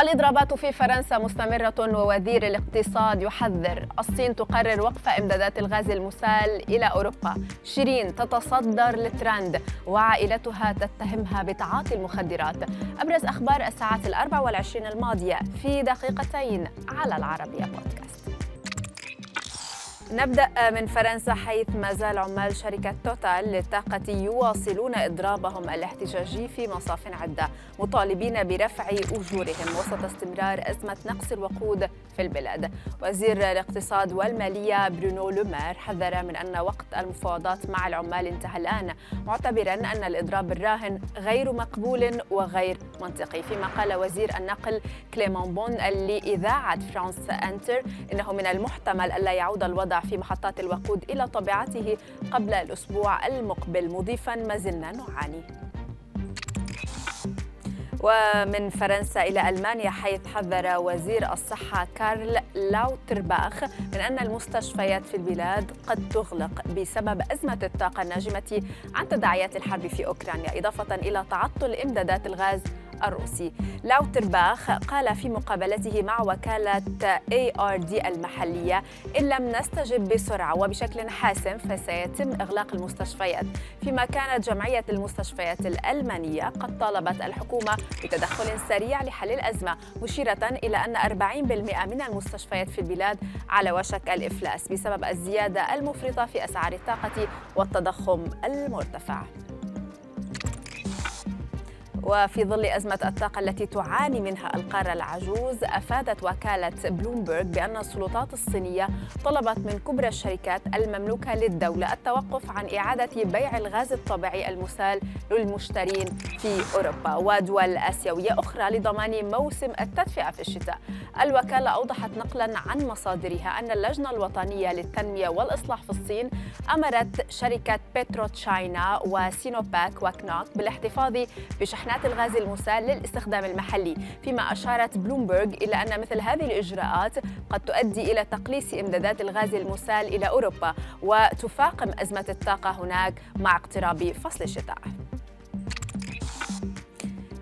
الإضرابات في فرنسا مستمرة ووزير الاقتصاد يحذر. الصين تقرر وقف إمدادات الغاز المسال إلى أوروبا. شيرين تتصدر للترند وعائلتها تتهمها بتعاطي المخدرات. أبرز أخبار الساعات الأربع والعشرين الماضية في دقيقتين على العربية بودكاست. نبدأ من فرنسا حيث ما زال عمال شركة توتال للطاقة يواصلون إضرابهم الاحتجاجي في مصاف عدة مطالبين برفع أجورهم وسط استمرار أزمة نقص الوقود في البلاد. وزير الاقتصاد والمالية برونو لومير حذر من أن وقت المفاوضات مع العمال انتهى الآن معتبرا أن الإضراب الراهن غير مقبول وغير منطقي. فيما قال وزير النقل كليمون بون لإذاعة فرانس أنتر إنه من المحتمل ألا يعود الوضع في محطات الوقود إلى طبيعته قبل الأسبوع المقبل. مضيفا ما زلنا نعاني. ومن فرنسا إلى ألمانيا حيث حذر وزير الصحة كارل لاوترباخ من أن المستشفيات في البلاد قد تغلق بسبب أزمة الطاقة الناجمة عن تداعيات الحرب في أوكرانيا إضافة إلى تعطل إمدادات الغاز الروسي. لاوترباخ قال في مقابلته مع وكالة ARD المحلية إن لم نستجب بسرعة وبشكل حاسم فسيتم إغلاق المستشفيات. فيما كانت جمعية المستشفيات الألمانية قد طالبت الحكومة بتدخل سريع لحل الأزمة مشيرة إلى أن 40% من المستشفيات في البلاد على وشك الإفلاس بسبب الزيادة المفرطة في أسعار الطاقة والتضخم المرتفع. وفي ظل أزمة الطاقة التي تعاني منها القارة العجوز أفادت وكالة بلومبرغ بأن السلطات الصينية طلبت من كبرى الشركات المملوكة للدولة التوقف عن إعادة بيع الغاز الطبيعي المسال للمشترين في أوروبا. ودول آسيوية أخرى لضمان موسم التدفئة في الشتاء. الوكالة أوضحت نقلا عن مصادرها أن اللجنة الوطنية للتنمية والإصلاح في الصين أمرت شركة بترو تشاينا وسينوباك وكنوك بالاحتفاظ بشحنات الغاز المسال للاستخدام المحلي فيما أشارت بلومبرغ إلى أن مثل هذه الإجراءات قد تؤدي إلى تقليص إمدادات الغاز المسال إلى أوروبا وتفاقم أزمة الطاقة هناك مع اقتراب فصل الشتاء.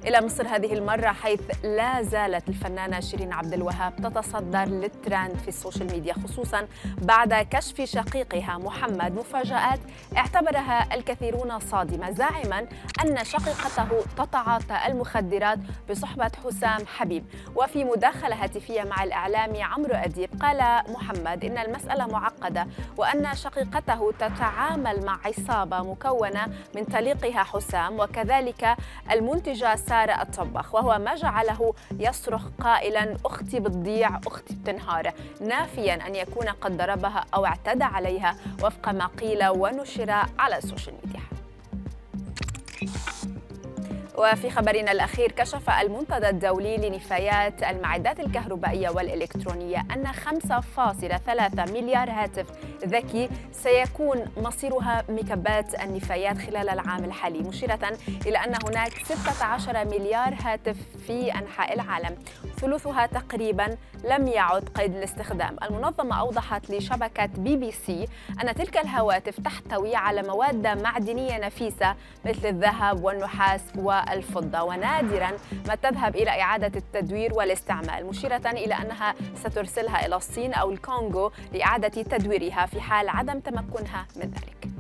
إلى مصر هذه المرة حيث لا زالت الفنانة شيرين عبد الوهاب تتصدر للترند في السوشيال ميديا خصوصا بعد كشف شقيقها محمد مفاجآت اعتبرها الكثيرون صادمة. زاعما أن شقيقته تتعاطى المخدرات بصحبة حسام حبيب. وفي مداخلة هاتفية مع الإعلامي عمرو أديب قال محمد إن المسألة معقدة وأن شقيقته تتعامل مع عصابة مكونة من طليقها حسام وكذلك المنتجة سارة الطباخ وهو ما جعله يصرخ قائلا أختي بتضيع أختي بتنهار. نافيا أن يكون قد ضربها أو اعتدى عليها وفق ما قيل ونشر على السوشيال ميديا. وفي خبرنا الأخير كشف المنتدى الدولي لنفايات المعدات الكهربائية والإلكترونية أن 5.3 مليار هاتف ذكي سيكون مصيرها مكبات النفايات خلال العام الحالي مشيرة إلى أن هناك 16 مليار هاتف في أنحاء العالم. ثلثها تقريبا لم يعد قيد الاستخدام. المنظمة أوضحت لشبكة بي بي سي أن تلك الهواتف تحتوي على مواد معدنية نفيسة مثل الذهب والنحاس والفضة ونادرا ما تذهب إلى إعادة التدوير والاستعمال مشيرة إلى أنها سترسلها إلى الصين أو الكونغو لإعادة تدويرها في حال عدم تمكنها من ذلك.